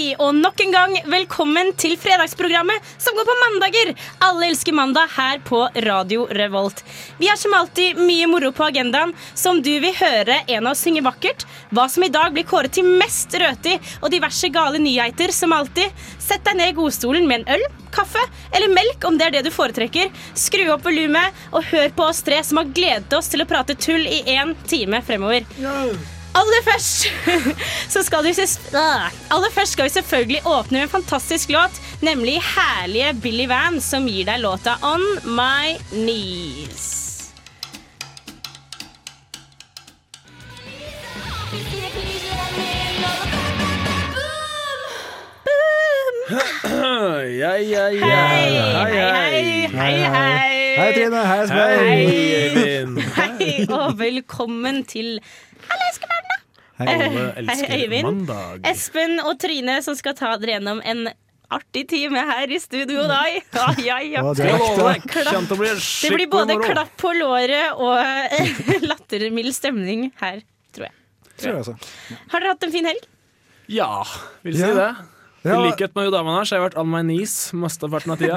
Hei, og nok en gang velkommen til fredagsprogrammet som går på mandager. Alle elsker mandag her på Radio Revolt. Vi har som alltid mye moro på agendaen, som du vil høre en av oss synge vakkert, hva som i dag blir kåret til mest røti, og diverse gale nyheter som alltid. Sett deg ned i godstolen med en øl, kaffe eller melk om det er det du foretrekker. Skru opp volumet og hør på oss tre som har gledet oss til å prate tull i én time fremover. Aller først så skal vi. Aller først skal vi selvfølgelig åpne med en fantastisk låt, nemlig herlige Billy Van, som gir deg låta On My Knees. Ja, ja, ja. Hei, Hei, hei, hei, hei. Hei, Trine. Hei, Svein. Hei, og velkommen til Alle elsker Hei, elsker Øyvind. mandag. Espen og Trine som skal ta dere gjennom en artig time her i studio i dag. Ja, ja. Å, Klapp. å bli Det skikkelig blir både moro. klapp på låret og eh, lattermild stemning her, tror jeg. Tror jeg altså. Har dere hatt en fin helg? Ja, vil si Ja. det. I Ja. likhet med dama her, så har jeg vært on my knees mesteparten av tida.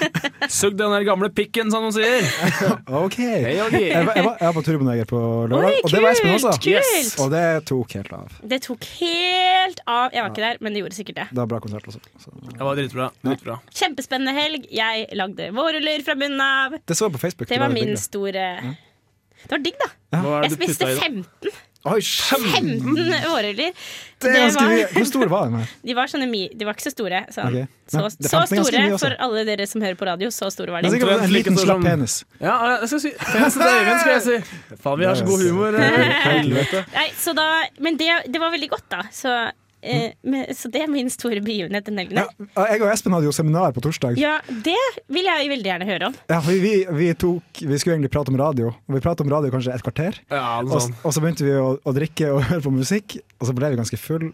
Sugd den der gamle pikken, som de sier. OK. Hei, Jeg var, jeg var, jeg var på Turboneger på lørdag, Oi, og det var Espen også. Yes. Og det tok helt av. Det tok helt av. Jeg var ikke der, men det gjorde sikkert det. Det var bra konsert også. Så. Det var dritbra. dritbra. Kjempespennende helg. Jeg lagde vårruller fra bunnen av. Det så jeg på Facebook. Det var det var min store store Det var digg, da. Jeg spiste putta i da? 15, Oi, 15 vårruller. Det er ganske mye. Hvor store var de? her? De var sånne De var ikke så store. Sånn. Okay. Så, så 15 ganske store for alle dere som hører på radio. Så store var Det er de. en liten slapp penis. Ja, jeg skal si Penisen til Øyvind, skal jeg si. Faen, vi har så god humor. Nei, så da, men det, det var veldig godt, da. Så, eh, men, så det er min store begivenhet den helgen. Ja, jeg og Espen hadde jo seminar på torsdag. Ja, det vil jeg veldig gjerne høre om. Ja, for vi, vi, tok, vi skulle egentlig prate om radio, og vi pratet om radio kanskje et kvarter. Ja, sånn. Og, og så begynte vi å, å drikke og høre på musikk, og så ble vi ganske full.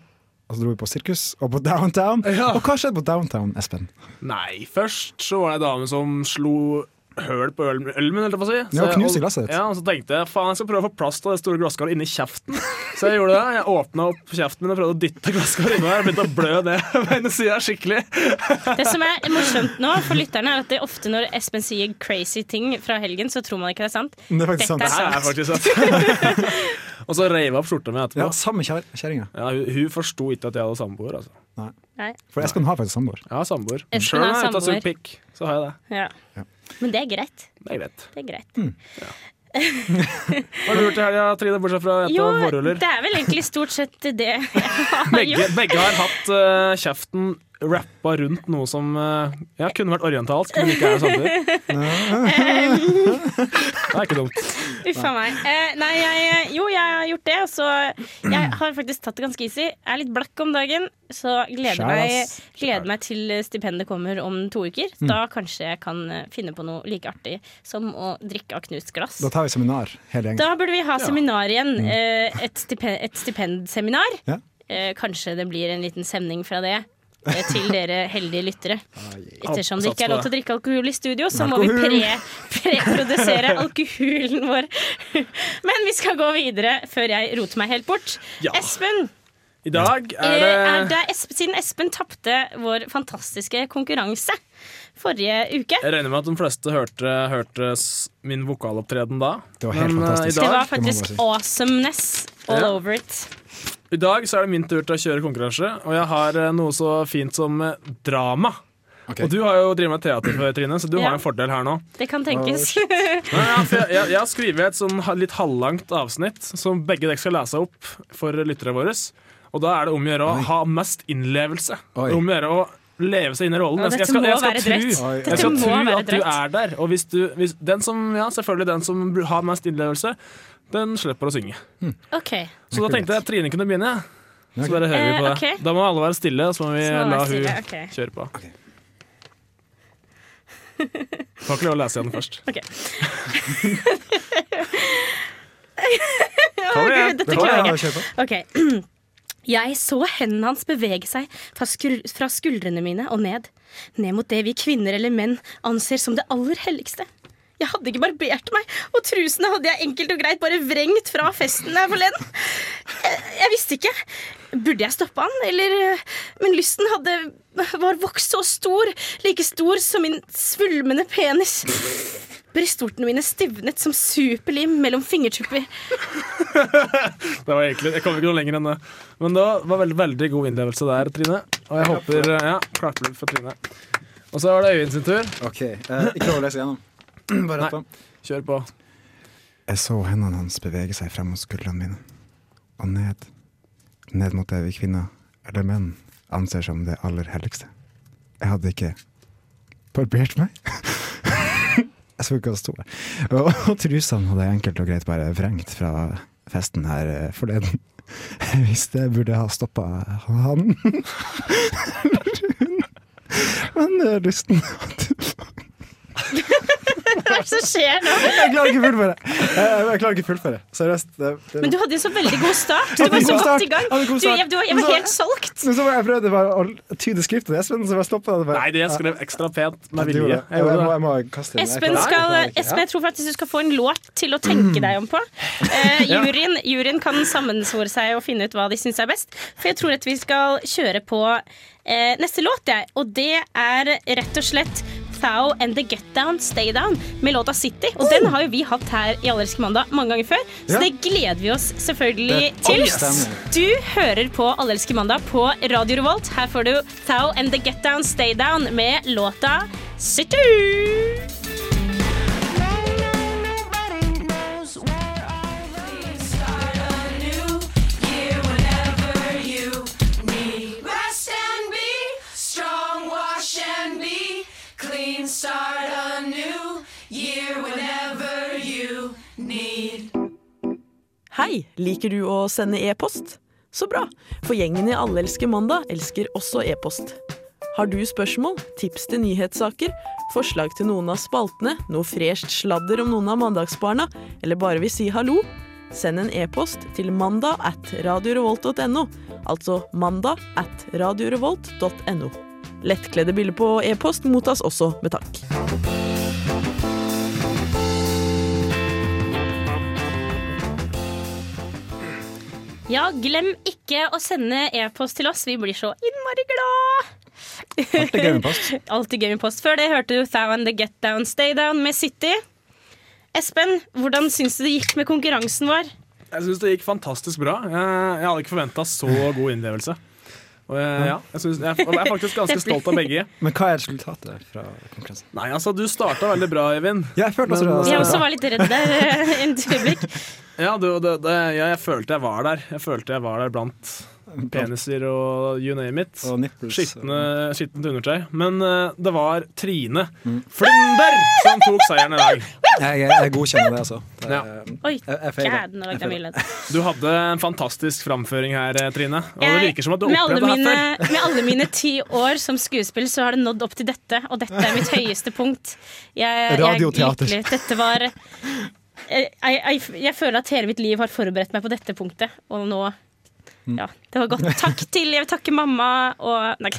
Og så dro vi på sirkus og på downtown. Ja. Og hva skjedde på downtown, Espen? Nei, først så var det ei dame som slo høl på ølen ølen min, holdt jeg på å si. Så Ja, og glasset ditt. Ja, og så tenkte jeg faen, jeg skal prøve å få plass til det store glasskaret inni kjeften. Så jeg gjorde det. Jeg åpna opp kjeften min og prøvde å dytte glasskaret inni der. Begynte å blø det på ene sida skikkelig. Det som er morsomt nå for lytterne, er at det er ofte når Espen sier crazy ting fra helgen, så tror man ikke det er sant. Det er faktisk Dette sant. er Det er faktisk sant. Og så reiv jeg opp skjorta mi Ja, samme kjær- kjerringa. Ja, hun, hun forsto ikke at jeg hadde samboer. Altså. Nei. For Espen har faktisk samboer. Ja, samboer. Espen Sjøl om har jeg ikke har sugd pikk, så har jeg det. Ja. Ja. Men det er greit. Det er greit. Det er greit. Hva har du gjort i helga, Trine, bortsett fra et Jo, av vårruller? det er vel egentlig stort sett det jeg har Begge, gjort. begge har hatt uh, kjeften rappa rundt noe som eh, ja, kunne vært orientalsk, men ikke er det samtidig. Det er ikke dumt. Uff a meg. Eh, nei, jeg, jo, jeg har gjort det. Så Jeg har faktisk tatt det ganske easy. Jeg er litt blakk om dagen, så gleder meg, gleder meg til stipendet kommer om to uker. Da kanskje jeg kan eh, finne på noe like artig som å drikke av knust glass. Da tar vi seminar, hele gjengen. Da burde vi ha seminar igjen. Eh, et, stipen, et stipendseminar. Ja. Eh, kanskje det blir en liten sending fra det. Eh, Til dere heldige lyttere. Ettersom det ikke er lov til å drikke alkohol i studio, så må vi pre, preprodusere alkoholen vår. Men vi skal gå videre før jeg roter meg helt bort. Espen, I dag er det, er det Espen, siden Espen tapte vår fantastiske konkurranse forrige uke Jeg regner med at de fleste hørte, hørte min vokalopptreden da. Det var helt Men, eh, fantastisk. Dag, Det var faktisk awesomeness all Ja. over it. I dag så er det min tur til å kjøre konkurranse, og jeg har eh, noe så fint som eh, drama. Okay. Og du har jo drevet med teater før, Trine, så du Ja. har en fordel her nå. Det kan tenkes. Ja, ja, jeg, jeg, jeg har skrevet et sånn litt halvlangt avsnitt som begge dere skal lese opp for lyttere våre. Og da er det om å gjøre å ha mest innlevelse. Om å gjøre å leve seg inn i rollen. Jeg skal, jeg skal, jeg skal tro, jeg skal tro at du er der. Og hvis du, hvis, den som, ja, selvfølgelig den som har mest innlevelse, den slipper å synge. Okay. Så da tenkte jeg at Trine kunne begynne. Så bare hører vi på det. Eh. Da må alle være stille, og så må vi Så la hun kjøre på. Ok. Får ikke lov å lese igjen først. Ok. dette klarer jeg kjør ikke. Ok. Jeg så hendene hans bevege seg fra, fra skuldrene mine og ned. Ned mot det vi kvinner eller menn anser som det aller helligste. Jeg hadde ikke barbert meg, og trusene hadde jeg enkelt og greit bare vrengt fra festen her forleden. Jeg, jeg visste ikke. Burde jeg stoppe han, eller Men lysten hadde var vokst så stor, like stor som min svulmende penis. Brystvortene mine stivnet som superlim mellom fingertupper. Det var egentlig, Jeg kom ikke noe lenger enn det. Men det var veldig, veldig god innlevelse der, Trine. Og jeg håper Ja, klapper for Trine. Og så var det Øyvind sin tur. Ok, eh, Ikke overles igjennom. Bare rett på. Kjør på. Jeg så hendene hans bevege seg frem mot skuldrene mine. Og ned. Ned mot det vi kvinner, eller menn, anser som det aller helligste. Jeg hadde ikke barbert meg. jeg så ikke hva det. Og, og trusene hadde jeg enkelt og greit bare vrengt fra festen her eh, forleden. Hvis det burde ha stoppa han. eller hun. Men eh, lysten Hva er det som skjer nå? Jeg klarer ikke å fullføre. Jeg, jeg klarer ikke fullføre. Seriøst. Det, det, Men du hadde jo så veldig god start. Du var så godt i gang. Du, jeg, du, var- jeg var helt solgt. Men så var jeg prøvde bare å tyde skriftet til Espen, så jeg stoppa det. Nei, det skrev ekstra pent med vilje. Jeg Jeg, jeg må kaste inn. Espen, skal, jeg. Espen, jeg tror faktisk du skal få en låt til å tenke deg om på. Uh, juryen, juryen kan sammensvore seg og finne ut hva de syns er best. For jeg tror at vi skal kjøre på uh, neste låt, jeg. Og det er rett og slett Thou and The Get Down Stay Down med låta City. Og den har jo vi hatt her i Allerske mandag mange ganger før, så det gleder vi oss selvfølgelig til. Du hører på Allerske mandag på Radio Revolt. Her får du Thou and The Get Down Stay Down med låta City. Hei, liker du å sende e-post? Så bra, for gjengen i Alle elsker mandag elsker også e-post. Har du spørsmål, tips til nyhetssaker, forslag til noen av spaltene, noe fresht sladder om noen av mandagsbarna, eller bare vil si hallo? Send en e-post til mandag at radiorevolt.no, altså mandag at radiorevolt.no. Lettkledde bilder på e-post mottas også med takk. Ja, glem ikke å sende e-post til oss. Vi blir så innmari glad. Alltid gøy med post. Alltid gøy med post. Før det hørte du Thou and the Get Down Stay Down med City. Espen, hvordan syns du det gikk med konkurransen vår? Jeg syns det gikk fantastisk bra. Jeg, jeg hadde ikke forventa så god innlevelse. Og jeg, ja, jeg, synes, jeg, jeg er faktisk ganske stolt av begge. Men hva er resultatet fra konkurransen? Nei, altså, Du starta veldig bra, Eivind. Ja, jeg følte også Men- det. Jeg Altså, også var litt redd der et en øyeblikk. Ja, du, det, det, ja, jeg følte jeg var der. Jeg følte jeg var der blant peniser og you name it. Og nipples. Skitne, skittent undertøy. Men uh, det var Trine Flinder som tok seieren i dag. Jeg, jeg godkjenner det, altså. Det, Ja. Oi, jeg, jeg lagde jeg mye. Du hadde en fantastisk framføring her, eh, Trine. Og det virker som at du har opplevd det her før. med alle mine ti år som skuespill, så har det nådd opp til dette, og dette er mitt høyeste punkt. Jeg, jeg, Radioteater. virkelig, dette var jeg, jeg, jeg føler at hele mitt liv har forberedt meg på dette punktet, og nå Mm. Ja, det var godt. Takk til Jeg vil takke mamma og Nei,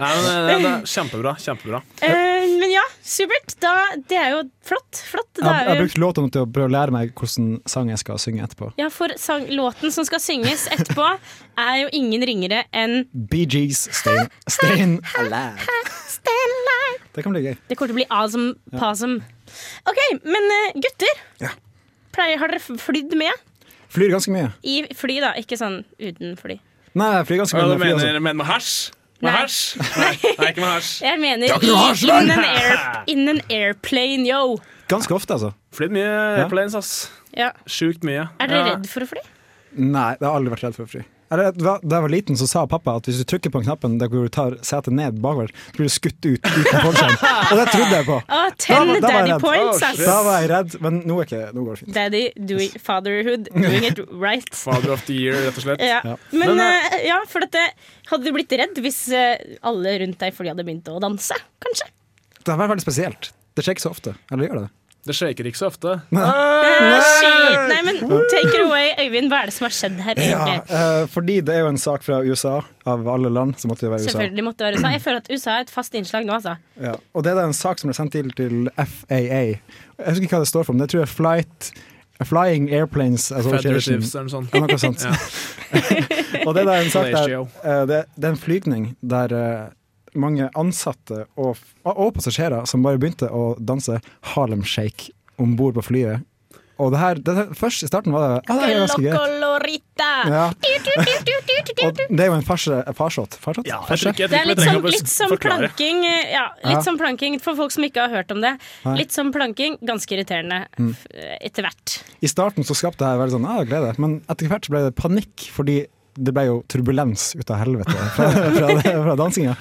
Nei, men det, er Kjempebra. kjempebra Eh, Men ja, supert. Da, det er jo flott. flott. Jeg, Da jeg er har brukt låten til å prøve å lære meg hvordan sang jeg skal synge etterpå. ja, for sang, låten som skal synges etterpå, er jo ingen ringere enn Bee Gees, Stayin' Stayin' Alive. Det kan bli gøy. Det kommer til å bli awesome pasum. OK, men eh, gutter. Ja. Pleier, har dere flydd mye? Flyr ganske mye. I fly, da, ikke sånn uten fly. Nei, jeg flyr ganske Ja, mye. du men jeg mener, altså. mener med hasj? Med hasj? Nei, nei, ikke med hasj. Jeg mener Det er i, hasj, in, an air, in an airplane, yo. Ganske ofte, altså. Flydd mye airplanes, ass. Ja. Sjukt mye. Er dere Ja. redd for å fly? Nei, jeg har aldri vært redd for å fly. Eller, da da jeg var liten, så sa pappa at hvis du trykker på knappen der hvor du tar setet ned bakover, så blir du skutt ut uten fallskjerm. Og det trodde jeg på. Oh, Da ten da var jeg daddy redd. points, ass. Da var jeg redd, men nå, er ikke, nå går det fint. Daddy doing fatherhood, doing it right. Father of the year, rett og slett. Ja. Ja. Men, Men, uh, ja, for dette Hadde du blitt redd hvis eh, alle rundt deg fordi hadde begynt å danse? Kanskje? Det hadde vært veldig spesielt. Det skjer ikke så ofte. Eller gjør det det? Det shaker ikke så ofte. Nei, Nei, men take it away, Øyvind. Hva er det som har skjedd her? Ja, eh, fordi det er jo en sak fra USA, av alle land, så måtte det være USA. Selvfølgelig måtte det være USA. Jeg føler at USA er et fast innslag nå, altså. Ja. Og det er da en sak som ble sendt til til FAA. Jeg husker ikke hva det står for, men det tror jeg er Flight Flying Airplanes Association. Federatives eller noe sånt. Ja, noe sånt. Og det er da en sak der eh, det, det er en flygning der eh, mange ansatte og, og passasjerer som bare begynte å danse Harlem Shake om bord på flyet. Og det her, det her Først i starten var det, ah, det er ganske gøy. Ja. Og det er jo en farse, farsott. Farsott? Ja, Farse? Det er litt som, litt som planking eh, Ja, litt Ja. som planking for folk som ikke har hørt om det. Nei. Litt som planking, ganske irriterende Mm. etter hvert. I starten så skapte det her veldig sånn, ah, glede, men etter hvert så ble det panikk, fordi det ble jo turbulens ut av helvete fra, fra, fra dansinga.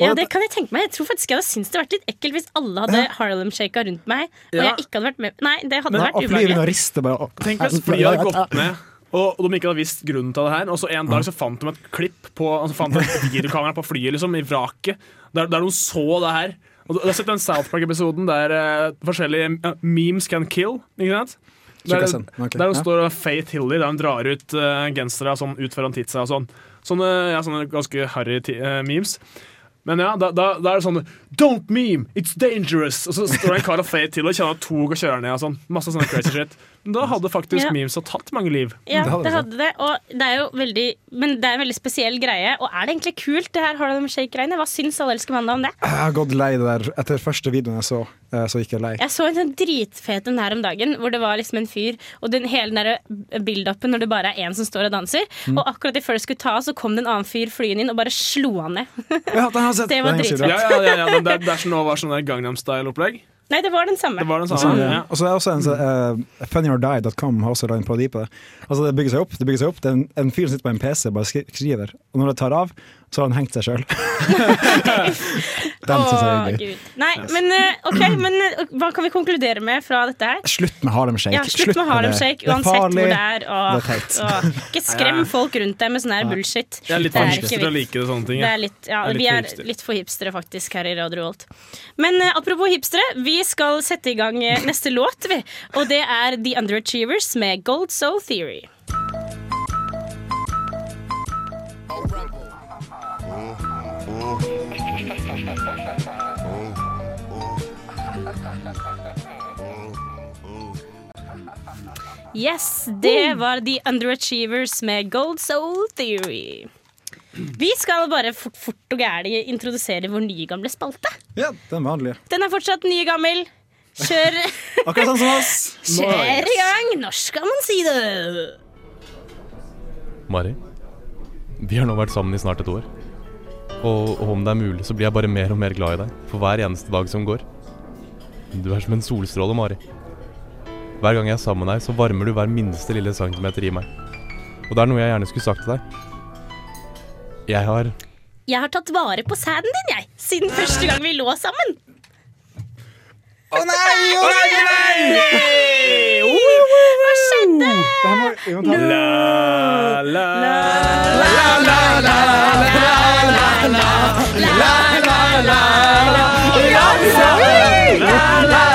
Ja, det kan jeg tenke meg. Jeg tror faktisk jeg hadde syntes det hadde vært litt ekkelt hvis alle hadde Harlem-shaka rundt meg, og Ja. jeg ikke hadde vært med. Nei, det hadde Men- vært Og ubehagelig. Tenk hvis flyet hadde gått ned, og, og de ikke hadde visst grunnen til det her. Og så en dag så fant de et klipp på Altså fant de et videokamera på flyet, liksom, i vraket, der, der de så det her. Og du du har sett den South Park-episoden der uh, forskjellige uh, memes can kill, ikke sant? Der, okay. der hun ja. står Faith Hilly, der de drar ut uh, gensere sånn, ut foran titsa og sånn. Sånne, ja, sånne ganske harry memes. Men ja, da, da, da er det sånn Don't meme! It's dangerous! Og så står det en kar og feier til og kjenner tog og kjører ned og sånn. Masse sånne crazy shit. Men da hadde faktisk Ja. memes tatt mange liv. Ja, Det hadde det det. hadde det. Og det er jo veldig Men det er en veldig spesiell greie. Og er det egentlig kult, det her Harlem Shake-greiene? Hva syns Alle elsker mandag om det? Jeg har gått lei det der. Etter første videoen jeg så, eh, så gikk jeg lei. Jeg så en sånn dritfet en her om dagen, hvor det var liksom en fyr, og den hele den der build-upen når det bare er én som står og danser. Mm. Og akkurat i før det skulle ta av, så kom det en annen fyr flyende inn og bare slo han ned. Ja, den har sett. Det var dritfett. Ja, ja, ja, ja den der, det er som nå var sånn der Gangnam Style-opplegg. Nei, det var den samme. Det var den samme. ja. Og så er det også en uh, funnyordie.com har også lagd en parodi på det. Altså Det bygger seg opp. det bygger seg opp Det er en, en fyr som sitter på en PC bare skriver, og når det tar av, så har han hengt seg sjøl. Den syns jeg er Å, gøy. Gud. Nei, men eh, ok, men eh, hva kan vi konkludere med fra dette her? Slutt med Harlem Shake. Ja, slutt med Harlem det. Shake, Det er uansett hvor det er. Og, Det er og. Ikke skrem folk rundt deg med sånn her bullshit. Det er litt Det for er å like det sånne ting. Det er litt, ja, Det er litt vi er hipster. litt for hipstere faktisk her i Radio Revolt. Men uh, apropos hipstere, vi skal sette i gang neste låt, vi. Og det er The Underachievers med Gold Soul Theory. Yes, det var The Underachievers med Gold Soul Theory. Vi skal bare fort, fort og gæli introdusere vår nye gamle spalte. Ja, den vanlige. Den er fortsatt ny gammel. Kjør, Akkurat sånn som oss. kjør i gang! Når skal man si det? Mari, vi har nå vært sammen i snart et år. Og, og om det er mulig, så blir jeg bare mer og mer glad i deg for hver eneste dag som går. Du er som en solstråle, Mari. Hver gang jeg er sammen med deg, så varmer du hver minste lille centimeter i meg. Og det er noe jeg gjerne skulle sagt til deg. Jeg har Jeg har tatt vare på sæden din, jeg. Siden første gang vi lå sammen. Å nei! Å nei! Hva skjedde? La, la, la, la, la, la, la, La, la, Hei,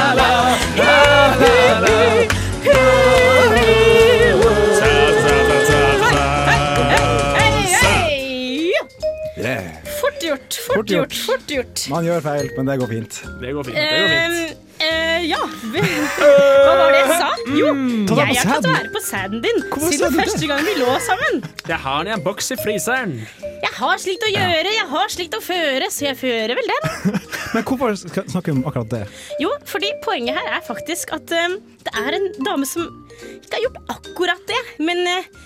fort gjort, fort gjort. Man gjør feil, men det går fint. Det går fint. det går fint. Uh, uh, ja Hva var det jeg sa? Jo, mm. jeg har tatt vare på sæden din siden første gang vi lå sammen. Jeg har den i en boks i fryseren. Jeg har slikt å gjøre, jeg har slikt å føre, så jeg fører vel den. Men hvorfor snakker vi om akkurat det? Jo, fordi poenget her er faktisk at um, det er en dame som ikke har gjort akkurat det, men uh,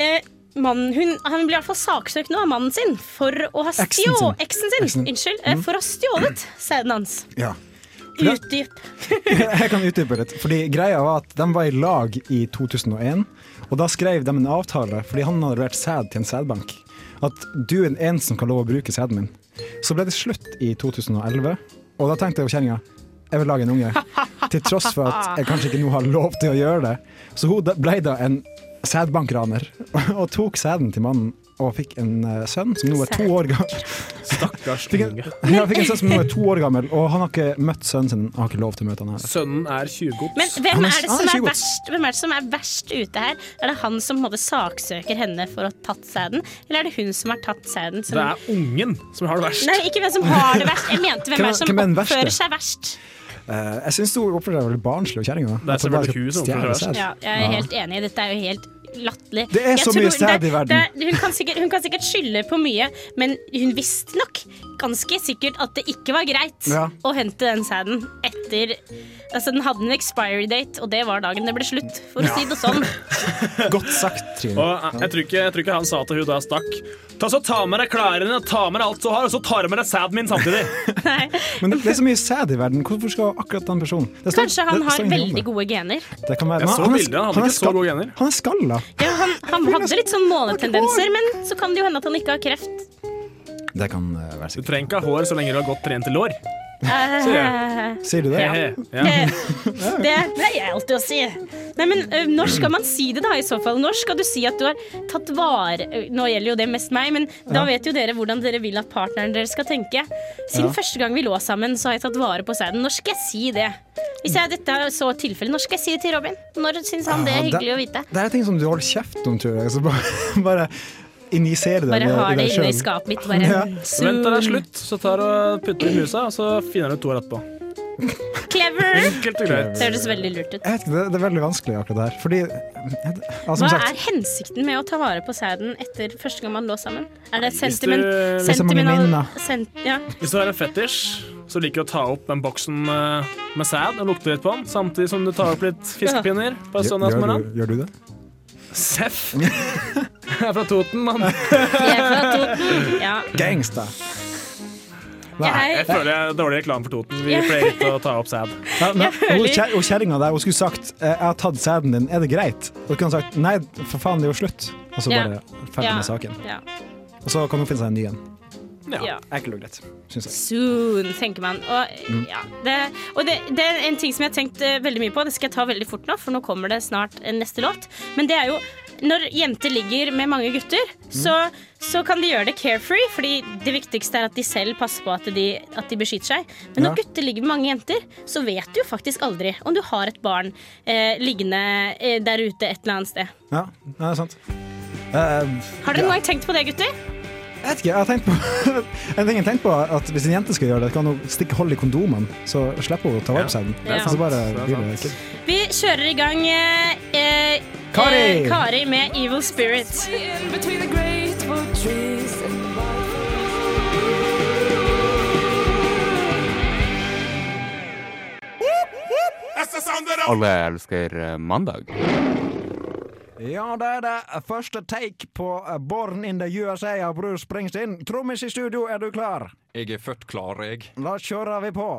eh, mannen, hun, han blir i hvert fall saksøkt nå av mannen sin for å ha stjålet Eksen sin. Eksen. Unnskyld. Mm. For å ha stjålet sæden hans. Ja. Utdyp. Jeg kan utdype litt. Fordi greia var at De var i lag i 2001, og da skrev de en avtale fordi han hadde levert sæd til en sædbank. At du er den eneste som kan lov å bruke sæden min. Så ble det slutt i 2011, og da tenkte jeg kjerringa jeg vil lage en unge. Til tross for at jeg kanskje ikke nå har lov til å gjøre det. Så hun ble da en sædbankraner og tok sæden til mannen og fikk en eh, sønn som nå er to år gammel. Stakkars Fikk en, unge. ja, fikk en sønn som nå er to år gammel, og han har ikke møtt sønnen sin. Han har ikke lov til å møte han her. Sønnen er tjuvgods. Men hvem er- er, det er som er verst, hvem er det som er verst ute her? Er det han som måte saksøker henne for å ha tatt sæden, eller er det hun som har tatt sæden? Som... Det er ungen som har det verst. Nei, ikke hvem som har det verst. Jeg mente hvem, Hvem er- det som hvem er verste? oppfører seg verst. Eh, jeg syns hun oppfører seg veldig barnslig og kjerringa. Det er selvfølgelig hun som oppfører seg. Ja, jeg er helt enig. Dette er jo helt latterlig. Det er Jeg så mye tror sæd i det- verden. det- Hun kan, sikkert, hun kan sikkert skylde på mye, men hun visste nok ganske sikkert at det ikke var greit Ja. å hente den sæden etter Altså, den hadde en expiry date, og det var dagen det ble slutt, for å si det sånn. Godt sagt, Trine. Og jeg tror, ikke, jeg tror ikke han sa til hun da stakk Ta så Ta med deg klærne ta med deg alt du har, og så tar du med deg sæden min samtidig. Men det, det er så mye sæd i verden. Hvorfor skal akkurat den personen Det står- Kanskje han det- det har står ingenting om veldig det. gode gener. Det kan være. Jeg Men så bildet, han hadde han er ikke så skall- gode gener. Han er skalla. Ja, han, han hadde litt sånn måletendenser, men så kan det jo hende at han ikke har kreft. Det kan være sikkert. Du trenger ikke ha hår så lenge du har godt trent lår. Eh, Sier du det? He-he. Ja. Det, det pleier jeg alltid å si. Nei, men Når skal man si det, da? i så fall? Når skal du si at du har tatt vare Nå gjelder jo det mest meg, men da vet jo dere hvordan dere vil at partneren deres skal tenke. Siden Ja. første gang vi lå sammen, så har jeg tatt vare på sæden. Når skal jeg si det? Hvis jeg, dette er så tilfelle, når skal jeg si det til Robin? Når syns han det er Ja, det- hyggelig å vite? Det er ting som du holder kjeft om, tror jeg. Så bare, bare injisere det Bare med- har i det deg inne i skapet mitt. Bare Ja. Vent til det er slutt, så tar du og putter det i musa, og så finner du to år etterpå. Clever! Enkelt og greit. Det høres veldig lurt ut. Jeg vet ikke, det, det er veldig vanskelig akkurat det her. Fordi ja, som Hva sagt, er hensikten med å ta vare på sæden etter første gang man lå sammen? Er det Hvis sentiment, du- Det så mange sentimental- minner. Sent, ja. Hvis du har en fetisj, så liker du å ta opp den boksen med sæd og lukte litt på den, samtidig som du tar opp litt fiskepinner på gjør, du, gjør du det? Seff! Jeg er fra Toten, mann. Jeg er fra Toten. Ja. Gangster. Nei. Jeg føler jeg er dårlig reklame for Toten. Vi pleier ikke å ta opp sæd. Ja, men, hun Kjerringa der hun skulle sagt eh, 'jeg har tatt sæden din, er det greit?' Og så kunne hun sagt 'nei, for faen, det er jo slutt'. Og så Ja. bare ferdig Ja. med saken. ja. Og så kan hun finne seg en ny en. ja. Enkelt og greit, syns jeg. Soon, tenker man. Og, ja, det, og det, det er en ting som jeg har tenkt eh, veldig mye på. Det skal jeg ta veldig fort nå, for nå kommer det snart neste låt. Men det er jo når jenter ligger med mange gutter, så, så kan de gjøre det carefree, fordi det viktigste er at de selv passer på at de, at de beskytter seg. Men når Ja. gutter ligger med mange jenter, så vet du jo faktisk aldri om du har et barn eh, liggende eh, der ute et eller annet sted. Ja, det er sant. Uh, Har dere noen gang tenkt på det, gutter? jeg vet ikke, jeg har tenkt på En ting jeg har tenkt på er at Hvis en jente skal gjøre det, kan hun stikke hold i kondomen, så slipper hun å ta vare på den. det er Så sant. bare Det er sant. Vi kjører i gang eh, eh, Kari! eh, Kari med Evil Spirit. Alle elsker eh, mandag. Ja, det er det første take på eh, Born in the USA av Bruce Springsteen. Trommis i studio, er du klar? Jeg er født klar, jeg. Da kjører vi på.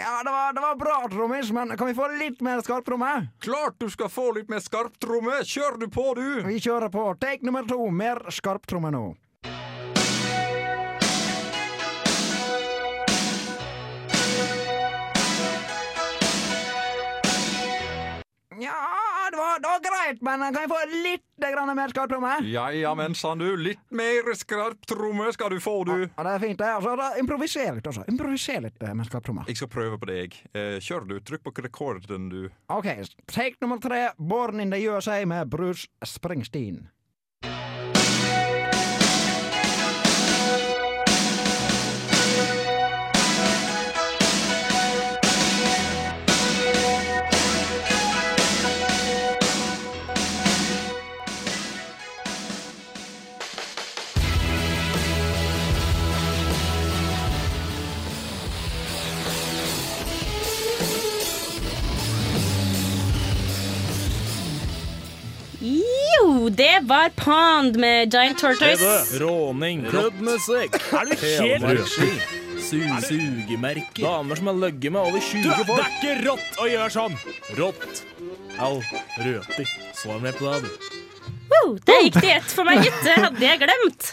Ja, det var, det var bra, trommis, men kan vi få litt mer skarptromme? Klart du skal få litt mer skarptromme! Kjør du på, du! Vi kjører på. Take nummer to, mer skarptromme nå. Ja, det var, greit, men kan jeg få litt grann mer skarptromme? Ja, ja, men sann du. Litt mer skarptromme skal du få, du. Ja, det er fint, det. Altså, da, improviser litt, altså. Improviser litt eh, med skarptromme. Jeg skal prøve på deg. Eh, kjør du. Trykk på rekorden, du. OK, take nummer tre, Born in the USA med Bruce Springsteen. Jo, det var Pond med Giant Tortoise. Råning, klubbmusikk, Er du helt su sugemerker, damer som har løgget med over 20 folk. det er ikke rått å gjøre sånn! Rått. Au, røti. Svar meg på det, du. Wow, det gikk til ett for meg, gitt. Det hadde jeg glemt.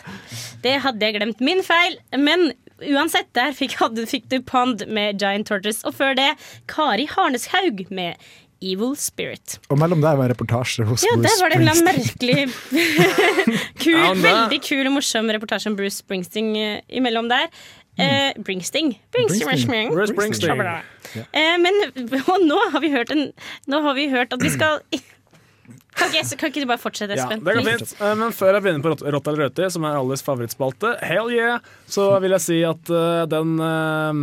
Det hadde jeg glemt. Min feil. Men uansett, der fikk, hadde, fikk du Pond med Giant Tortoise. Og før det Kari Harneshaug med Evil Spirit. Og mellom der var en reportasje hos Ja, Bruce der var det en Springsteen. merkelig kul, Ja, Veldig kul og morsom reportasje om Bruce Springsteen eh, imellom der. Eh, Bringsting. Bringsting. Bringsting. Bringsting. Springsteen. Eh, men og nå har vi hørt en Nå har vi hørt at vi skal Kan ikke, kan ikke du bare fortsette, Ja, det går fint. Eh, Men før jeg begynner på Rått eller røti, som er alles favorittspalte, hell yeah, så vil jeg si at eh, den eh,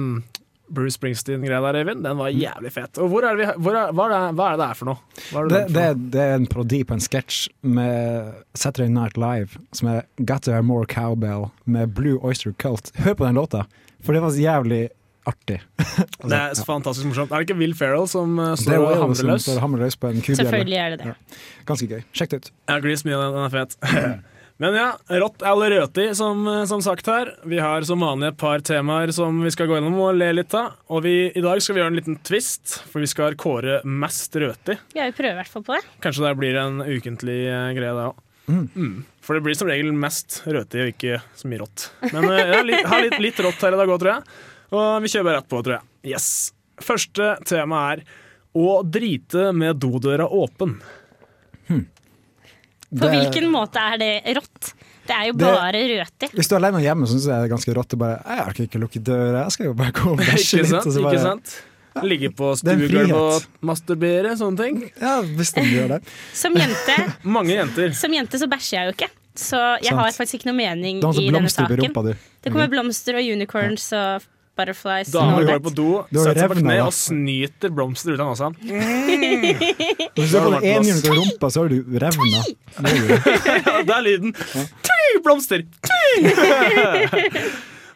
Bruce Springsteen-greia der, Eivind, den var jævlig fet. Og hvor er det vi, hvor er, hva, er det, hva er det det er for noe? Hva er Det, det, det, det, er det er en parodi på en sketsj med Saturday Night Live som er Got to have more cowbell med Blue Oyster Cult. Hør på den låta, for det var så jævlig artig. altså, det er så fantastisk morsomt. Er det ikke Will Ferrell som eh, Det står og hamrer løs? Selvfølgelig er det det. Ganske gøy. Sjekk det ut. Jeg har glist mye, den er fet. Men ja, rått eller røti, som, som sagt her. Vi har som vanlig et par temaer som vi skal gå gjennom og le litt av. Og vi, i dag skal vi gjøre en liten twist, for vi skal kåre mest røti. Ja, vi prøver i hvert fall på det. Kanskje det blir en ukentlig eh, greie, det òg. Mm. For det blir som regel mest røti og ikke så mye rått. Men ja, jeg har litt, ha litt, litt rått her i dag òg, tror jeg. Og vi kjører bare rett på, tror jeg. Yes. Første tema er å drite med dodøra åpen. På Det- hvilken måte er det rått? Det er jo Det- bare røti. Hvis du er alene hjemme, syns jeg det er ganske rått. bare, Jeg har ikke lukket døra, jeg skal jo bare gå og bæsje Ikke litt. sant? og så Ikke sant? sant? Ligge på Det stuegulvet og masturbere, sånne ting. Ja, hvis de gjør det. Som jente, Mange jenter. som jente så bæsjer jeg jo ikke. Så jeg Sant. har faktisk ikke noe mening Du i denne saken. Europa, du. Det kommer blomster og unicorns og butterflies. Damer går på do, Du setter seg på kne og snyter blomster ut av nesa. Hvis du får én unicorn i rumpa, så har du revna. Det er. Ja, det lyden. Tui, blomster!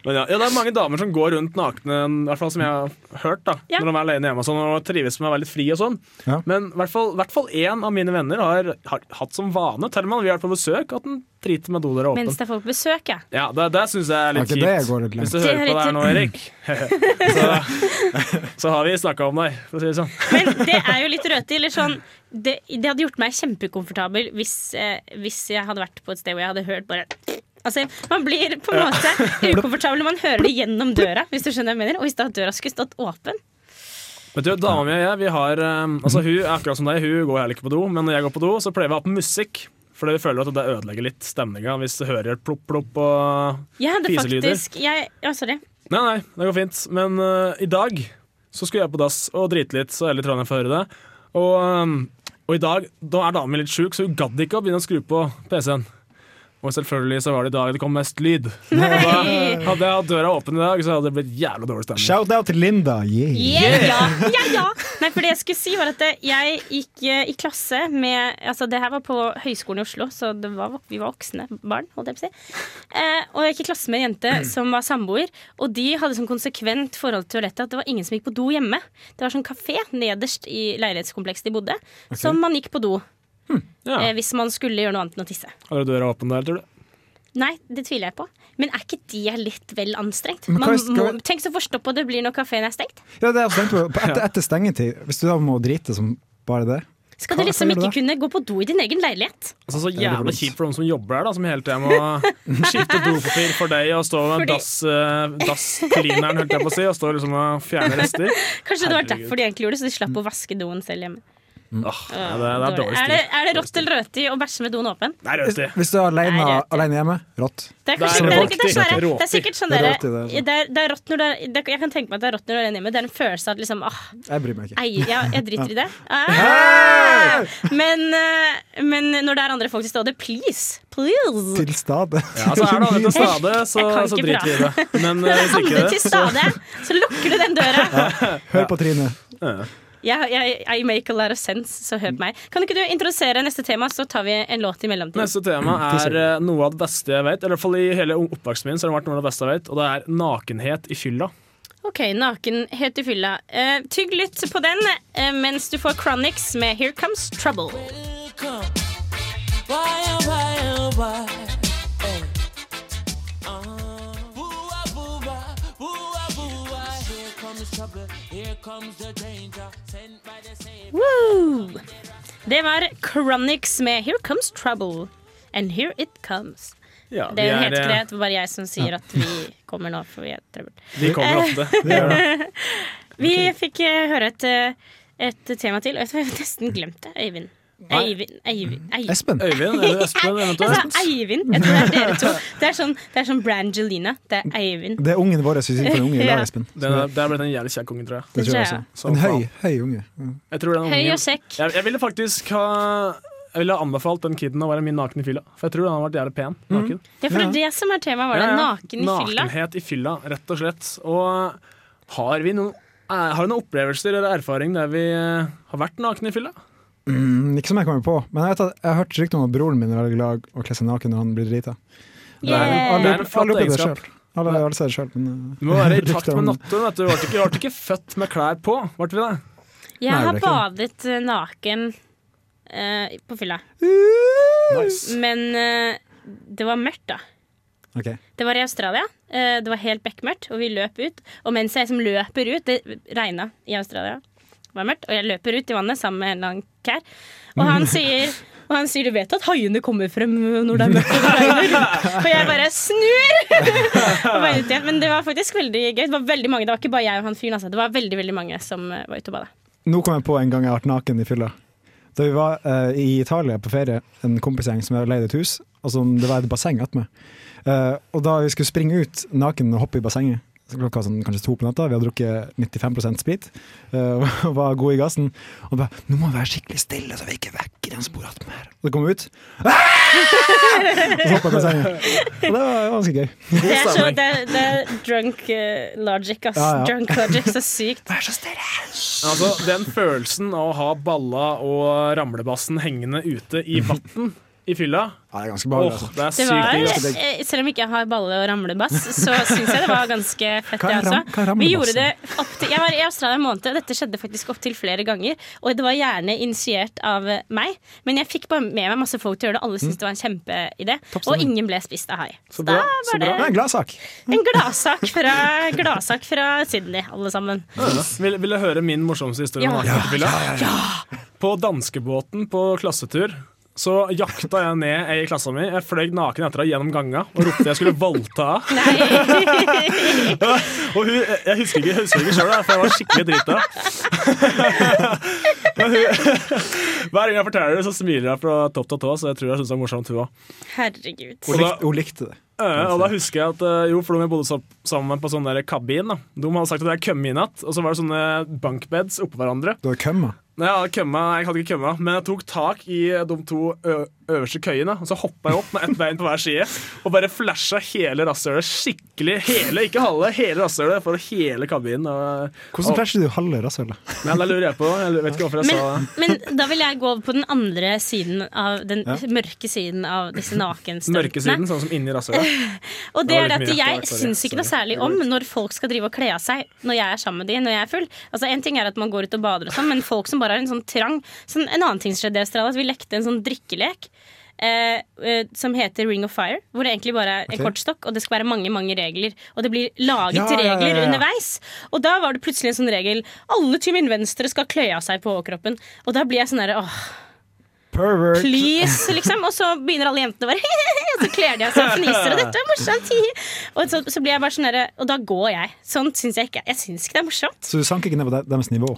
Men ja, ja, det er mange damer som går rundt nakne, i hvert fall som jeg har hørt, da, Ja. når de er alene hjemme og, sånn, og trives med å være litt fri og sånn. Ja. Men i hvert fall- i hvert fall én av mine venner har, har hatt som vane, Terman, vi har vært på besøk, at den driter med dodøra åpen. Mens det er folk på besøk, ja. Ja, det, det syns jeg er litt kjipt. går litt. Hvis du er hører på det her nå, Erik, så, så har vi snakka om deg, for å si det sånn. Men det er jo litt rødt Eller sånn, det, det hadde gjort meg kjempekomfortabel hvis, eh, hvis jeg hadde vært på et sted hvor jeg hadde hørt bare Altså, Man blir på en måte ukomfortabel når man hører det gjennom døra. Hvis du skjønner hva jeg mener Og hvis da døra skulle stått åpen. Vet du, Dama mi og jeg, vi har um, Altså hun er akkurat som deg, hun går heller ikke på do, men når jeg går på do, så pleier vi å ha på musikk. Fordi vi føler at det ødelegger litt stemninga hvis du hører plopp, plopp og Jeg hadde Fiselyder. faktisk jeg, ja, Sorry. Nei, nei, det går fint. Men uh, i dag så skulle jeg på dass og drite litt, så hele Trondheim får høre det. Og, um, og i dag da er dama mi litt sjuk, så hun gadd ikke å begynne å skru på PC-en. Og selvfølgelig så var det i dag det kom mest lyd. Nei. da hadde jeg hatt døra åpen i dag, så hadde det blitt jævlig dårlig stemning. Shout-out til Linda! Yeah. Yeah, ja, ja, ja. Nei, for det jeg skulle si var at jeg gikk eh, i klasse med Altså, det her var på Høgskolen i Oslo, så det var, vi var voksne barn, holdt jeg på å si. Eh, og jeg gikk i klasse med en jente som var samboer, og de hadde sånn konsekvent forhold til toalettet at det var ingen som gikk på do hjemme. Det var sånn kafé nederst i leilighetskomplekset de bodde, som man gikk på do Ja. eh, hvis man skulle gjøre noe annet enn å tisse. Har du døra åpen der, tror du? Nei, det tviler jeg på. Men er ikke de litt vel anstrengt? Man må, tenk så forstoppa det blir når kafeen er stengt. Ja, det er også på. På etter, etter stengetid, hvis du da må drite som bare det Skal Hva- du liksom ikke kunne gå på do i din egen leilighet? Altså Så jævlig kjipt for de som jobber her, da, som hele tida må skifte dopapir for deg og stå med Fordi- dass, uh, dassklineren, holdt jeg på å si, og stå liksom og fjerne rester. Kanskje det var Herregud. derfor de egentlig gjorde det, så de slapp å vaske doen selv hjemme. Ja, det, det er dårlig er, det, er det rått eller røti å bæsje med doen åpen? Det er rødt i. Hvis du er alene, Nei, rødt. alene hjemme, rått. Det er, Det er det, er, det, er, det er sikkert sånn Det er der, det, er, er rått når det er, det, Jeg kan tenke meg at det er rått når du er alene hjemme. Det er en følelse av at liksom åh, Jeg bryr meg ikke. ei, ja, jeg driter i det. Ah! Men, eh, men når det er andre folk til stede, please! Please! Til stede. Ja, så er det alle til stade, så, så driter vi i det. Men eh, hvis ikke Alle til stede, så lukker du den døra. Hør på Trine. Jeg, jeg, I make a lot of sense, så hør på meg. Kan ikke du introdusere neste tema, så tar vi en låt i mellomtiden? Neste tema er eh, noe av det beste jeg vet. Eller i hvert fall i hele oppveksten min så har det vært noe av det beste jeg vet, og det er nakenhet i fylla. Ok, nakenhet i fylla. Uh, tygg litt på den uh, mens du får Chronics med Here Comes Trouble. Woo! Det var Chronics med Here Comes Trouble. And here it comes. Ja, Det er jo helt eh, greit, det var bare jeg som sier at vi kommer nå. For vi er trøbbel. Vi kommer ofte. Vi okay. det. Vi fikk eh, høre et, eh, et tema til. Jeg har nesten glemt det. Øyvind. Øyvind, Eivind Eivind. Espen. Øyvind eller Espen Jeg sa Eivind. Jeg tror det er dere to. Det er sånn, det er sånn Brangelina. Det er Eivind. Det er ungen vår som sitter for en unge i Ja. Espen. Det er, det er blitt en jævlig kjekk unge, tror jeg. Det tror jeg også. Så, En høy, høy unge. Mm. jeg tror den Høy og kjekk. jeg, jeg ville faktisk ha Jeg ville ha anbefalt den kiden å være min naken i fylla. For jeg tror den har vært jævlig pen. Naken. Ja, for det er det som er temaet. Var det Ja, ja. naken i fylla? Nakenhet i fylla, rett og slett. Og har vi noen har du noen opplevelser eller erfaring der vi eh, har vært nakne i fylla? Mm, ikke som jeg kommer på, men jeg, vet at, jeg har hørt rykter om at broren min er veldig glad i å kle seg naken når han blir drita. Yeah. det er en flott Alle egenskap. selv. Alle har det men uh, Du må være i takt med naturen. vet Du ble ikke, ble ikke født med klær på. Ble vi det? Jeg Nei, har det badet eh, naken uh, på fylla. Nice. Men uh, det var mørkt, da. Okay. Det var i Australia. Uh, det var helt bekmørkt, og vi løp ut. Og mens jeg som løper ut Det regna i Australia. Var mørkt, og jeg løper ut i vannet sammen med en eller annen kær. Og han sier og han sier du vet at haiene kommer frem når det er mørkt og regner. Og jeg bare snur! og bare ut igjen. Men det var faktisk veldig gøy. Det var veldig mange, det var ikke bare jeg og han fyren. Altså. Det var veldig veldig mange som eh, var ute og bada. Nå kom jeg på en gang jeg har vært naken i fylla. Da vi var uh, i Italia på ferie, en kompisgjeng som hadde leid et hus, og som det var et basseng attmed. Uh, og da vi skulle springe ut naken og hoppe i bassenget, klokka sånn, kanskje to på natta, vi hadde drukket 95 sprit og og var gode i gassen. Og bare 'Nå må vi være skikkelig stille, så vi ikke vekker den som bor attmed her'. Og så kom vi ut, og så hoppa i bassenget. Og det var ganske gøy. Det er, så, det, er- det er drunk eh, logic, ass. Ja, ja. Drunk logic, så sykt. Vær så stille! Altså, Den følelsen av å ha balla og ramlebassen hengende ute i vann i fylla Ja, det er ganske behagelig. Oh, det er Det sykt var, digg. ass. eh, selv om jeg ikke har balle- og ramlebass, så syns jeg det var ganske fett, det også. Vi gjorde det opp til Jeg var i Australia en måned, og dette skjedde faktisk opptil flere ganger. Og det var gjerne initiert av meg, men jeg fikk bare med meg masse folk til å gjøre det. Alle syntes det var en kjempeidé, og ingen ble spist av hai. Så bra. da så var bra. Det en gladsak. En gladsak fra, gladsak fra Sydney, alle sammen. Vil, vil du høre min morsomste historie om Ja. ja, ja. På danskebåten på klassetur så jakta jeg ned ei i klassa mi. Jeg fløy naken etter henne gjennom ganga og ropte jeg skulle voldta henne. Og hun, jeg husker ikke, jeg husker ikke sjøl, for jeg var skikkelig drita. Men hun, hver gang jeg forteller det, så smiler jeg fra topp til tå, så jeg tror jeg syns det var morsomt, hun òg. Herregud. Hun likte, hun likte det. og da husker jeg at eh, jo, for de bodde sammen på sånn der kabin. da De hadde sagt at jeg kom i natt, og så var det sånne bunkbeds oppå hverandre. Du har kømma. Nei, jeg, kømma, jeg hadde ikke kømma, men jeg tok tak i de to øverste køyene. Og så hoppa jeg opp med ett bein på hver side og bare flasha hele rasshølet skikkelig. Hele, ikke halve, hele rasshølet for hele kabinen. Og, Hvordan og, flasher du halve rasshølet? men det lurer jeg på. Jeg vet ikke hvorfor jeg sa det. Men da vil jeg gå over på den andre siden av den mørke siden av disse nakenstolpene. Mørke siden, sånn som inni rasshølet. Og det Det er det at jeg syns ikke noe særlig om når folk skal drive og kle av seg når jeg er sammen med de når jeg er full. Altså En ting er at man går ut og bader og sånn, men folk som bare har en sånn trang sånn, En annen ting som skjedde i Australia, at vi lekte en sånn drikkelek. Eh, eh, som heter Ring of Fire. Hvor det egentlig bare er en Ok. kortstokk, og det skal være mange mange regler. Og det blir laget Ja, regler ja, ja. underveis. Og da var det plutselig en sånn regel Alle til min venstre skal kløye av seg på overkroppen. Og da blir jeg sånn herre åh, Pervert. please, liksom. Og så begynner alle jentene å være Og så kler de av seg og fniser, og dette er morsomt. Og så, så blir jeg bare sånn herre Og da går jeg. Sånn syns jeg ikke. Jeg syns ikke det er morsomt. Så du sank ikke ned på deres nivå?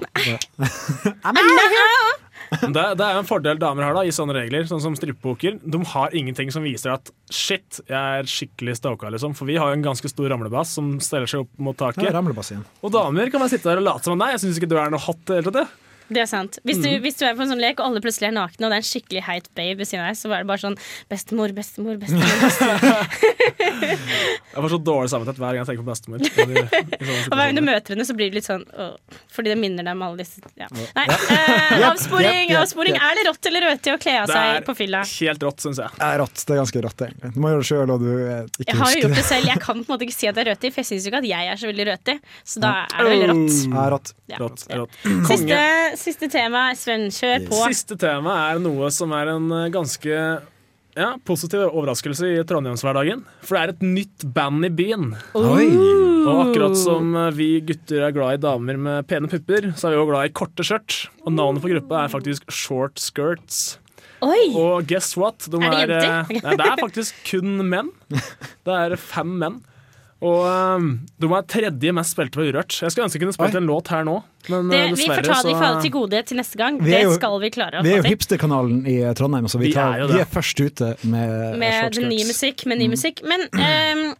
Det, det er jo en fordel damer har da i sånne regler, sånn som strippepoker. De har ingenting som viser at shit, jeg er skikkelig stoka, liksom. For vi har jo en ganske stor ramlebass som steller seg opp mot Ja, taket. ramlebass igjen. Og damer kan bare sitte der og late som Nei, jeg syns ikke du er noe hot. i det hele tatt, jeg. Det er sant. Hvis du, Mm. hvis du er på en sånn lek, og alle plutselig er nakne, og det er en skikkelig heit babe ved siden av deg, så er det bare sånn Bestemor, bestemor, bestemor. bestemor. Jeg får så dårlig samvittighet hver gang jeg tenker på bestemor. I- i Og hver gang du møter henne, så blir det litt sånn å, Fordi det minner deg om alle disse ja. Nei, eh, avsporing, avsporing. Er det rått eller rødt i å kle av seg er på fylla? helt rått, syns jeg. Det er rått. Det er ganske rått, egentlig. Du må gjøre det sjøl, og du eh, ikke Jeg har jo gjort det. det selv. Jeg kan på en måte ikke si at det er røtig, for jeg syns jo ikke at jeg er så veldig røtig. Så da er det veldig rått. Det er rått. Ja. Rått, rått. Siste. Siste tema, Sven. Kjør på. Siste tema er noe som er en eh, ganske ja, positiv overraskelse i Trondheimshverdagen. For det er et nytt band i byen. Oi! Og akkurat som eh, vi gutter er glad i damer med pene pupper, så er vi også glad i korte skjørt. Og navnet på gruppa er faktisk Short Skirts. Oi! Og guess what? De Er det jenter? jenter? nei, det er faktisk kun menn. Det er fem menn. Og um, de er tredje mest spilte på Urørt. Jeg skulle ønske jeg kunne spilt en låt her nå, men Det, uh, vi får ta det i forhold så til gode til neste gang. Vi Det jo- skal vi klare å Vi er jo hipsterkanalen i Trondheim, så vi, Vi tar, er vi er først ute med, Med skirts. musikk. Med ny musikk. Men, um,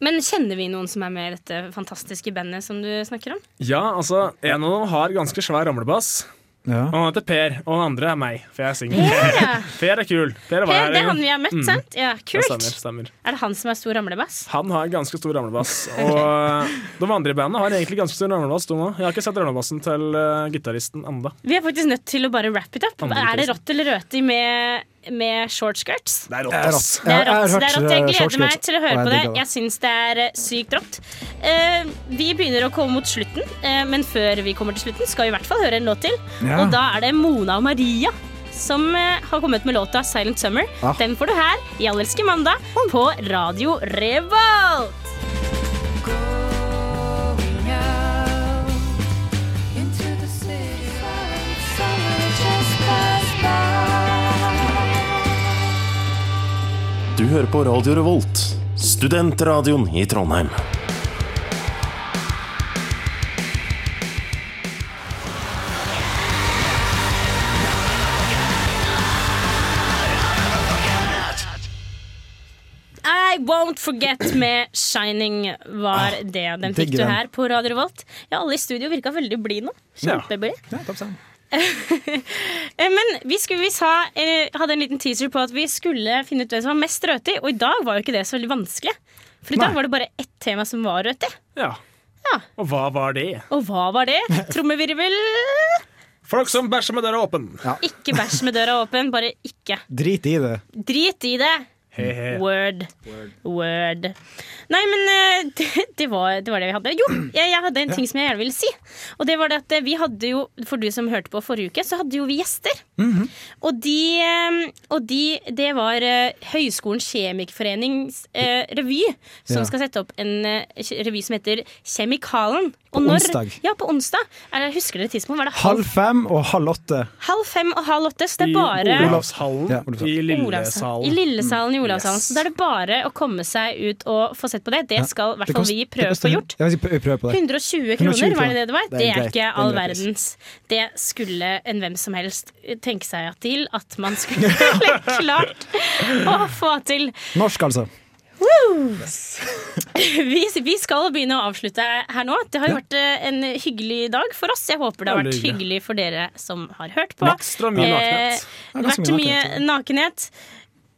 men kjenner vi noen som er med i dette fantastiske bandet som du snakker om? Ja, altså, en av dem har ganske svær ramlebass. Ja. Og han heter Per, og den andre er meg, for jeg er singel. Ja. Per er kul. Per var Per, det er han vi har møtt, Mm. sant? Ja, Det kult. stemmer, stemmer. Er det han som er stor ramlebass? Han har ganske stor ramlebass. Og uh, de andre i bandet har egentlig ganske stor ramlebass. de òg. Jeg har ikke sett ramlebassen til uh, gitaristen enda. Vi er faktisk nødt til å bare wrap it up. Andre Er det rått eller røti med, med short skirts? Det er rått, ass. Det er rått. Det er rått. Jeg eh, gleder meg til å høre på det. Jeg syns det er sykt rått. Eh, vi begynner å komme mot slutten, eh, men før vi kommer til slutten, skal vi i hvert fall høre en låt til. Og da er det Mona og Maria som har kommet med låta 'Silent Summer'. Ah. Den får du her i Allelske mandag på Radio Revolt. Du hører på Radio Revolt, studentradioen i Trondheim. I Won't Forget med Shining var det. Den fikk du her på Radio Revolt. Ja, alle i studio virka veldig blide nå. Kjempeblide. Ja. Eh, Men vi, skulle, vi sa, eh, hadde en liten teaser på at vi skulle finne ut hvem som var mest røtig, og i dag var jo ikke det så veldig vanskelig. For i dag Nei. var det bare ett tema som var rødt. Ja. Ja. Og hva var det? Og hva var det? Trommevirvel. Folk som bæsjer med døra åpen. Ikke bæsj med døra åpen, bare ikke. Drit i det. Drit i det. He-he. Word. Word. Nei, men eh, det, det, var, det var det vi hadde. Jo, jeg, jeg hadde en ting som jeg gjerne ville si. Og det var det at eh, vi hadde jo, for du som hørte på forrige uke, så hadde jo vi gjester. Og de, eh, og de Det var Høgskolens kjemikerforenings eh, revy, som Ja. skal sette opp en revy som heter Kjemikalen. På Og når- onsdag. Ja, på onsdag. Er det, husker dere tidspunkt? Var det halv, Halv fem og halv åtte. halv fem og halv åtte? Så det I er bare Olavshallen Ja, i. Lillesalen. I Lillesalen i Olavshallen. Yes. Så da er det bare å komme seg ut og få sett på det. Det skal i hvert fall vi prøve å få gjort. Ja, vi prø- vi på det. 120 120 kroner, var det det det var? Det er Det er ikke all verdens. Det skulle en hvem som helst tenke seg til at man skulle klart å få til. Norsk, altså. Vi, vi skal begynne å avslutte her nå. Det har jo vært eh, en hyggelig dag for oss. Jeg håper det har vært hyggelig for dere som har hørt på. Ekstra mye Eh, nakenhet. Ja, vært mye mye nakenhet.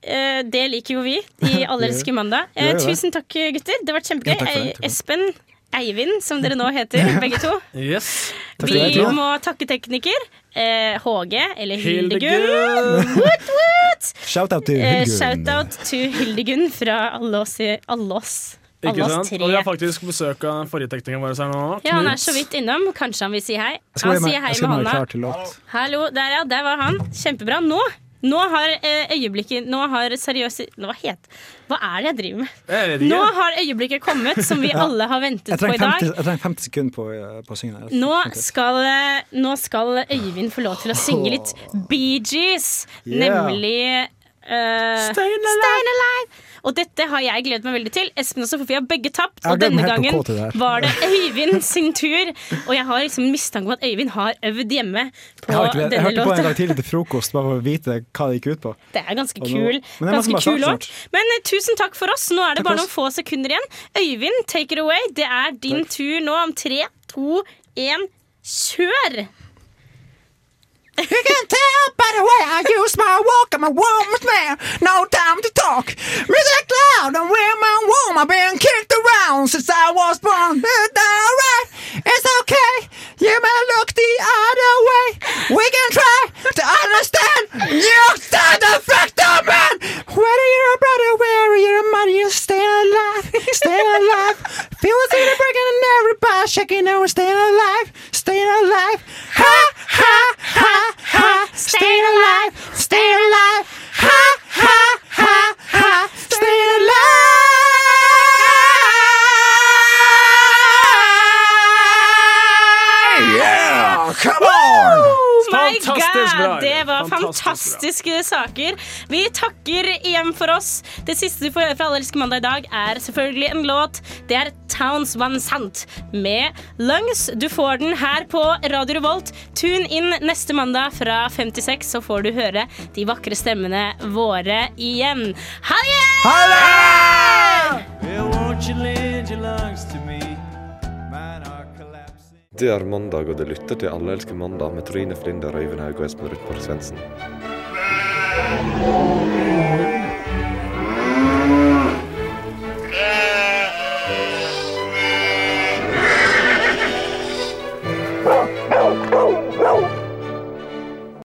Eh, Det liker jo vi i Allerske mandag. Eh. Tusen takk, gutter. Det har vært kjempegøy. Ja, Espen, Eivind, som dere nå heter, begge to. Yes. Vi må takke tekniker. Eh, HG, eller Hildegunn. Hildegunn. Woot. Shout-out til Eh, Shout-out til Hildegunn fra alle oss, i- alle oss. Alle Ikke sant? Og vi har faktisk besøk av forrige tekniker vår her nå. Ja, han er så vidt innom. Kanskje han vil si hei. Han sier hei med hånda. Hallo, der ja, der var han. Kjempebra. Nå nå har eh, øyeblikket Nå har seriøse Hva het Hva er det jeg driver med? Jeg Nå har øyeblikket kommet, som vi alle har ventet på i dag. 50, jeg trenger 50 sekunder på, eh, på å synge. Nå skal, eh, nå skal Øyvind få lov til å synge litt Bee Gees, Yeah. nemlig eh, Stayin' Stayin' Alive. Og dette har jeg gledet meg veldig til. Espen og Sofie har begge tapt, og denne gangen var det Øyvind sin tur. Og jeg har liksom mistanke om at Øyvind har øvd hjemme på Jeg, låta. jeg hørte på en gang dag tidlig til frokost, bare for å vite hva det gikk ut på. Det er ganske kul, nå- Ganske kul låt. Men eh, tusen takk for oss. Nå er det Takk bare noen få sekunder igjen. Øyvind, take it away. Det er din tur nå om tre, to, én, kjør! You can tell by the way I use my walk. I'm a woman's man, no time to talk. Music loud and women warm. I've been kicked around since I was born. It's alright, it's okay. You may look the other way. We can try to understand your side effect of oh, man. Whether you're a brother, whether you're a mother, you stay alive, stay alive. Feel the city breaking and everybody shaking. Now we're staying alive, staying alive. Ha fantastiske saker. Vi takker igjen for oss. Det siste du får høre fra Alle elsker mandag i dag, er selvfølgelig en låt. Det er Towns Van Sant med Lungs. Du får den her på Radio Revolt. Tune inn neste mandag fra 56, så får du høre de vakre stemmene våre igjen. Ha det! Ha det! Det er mandag, og det lytter til Alle elsker mandag med Trine Flinder, Øyvind Haug og Espen Ruthborg Svendsen.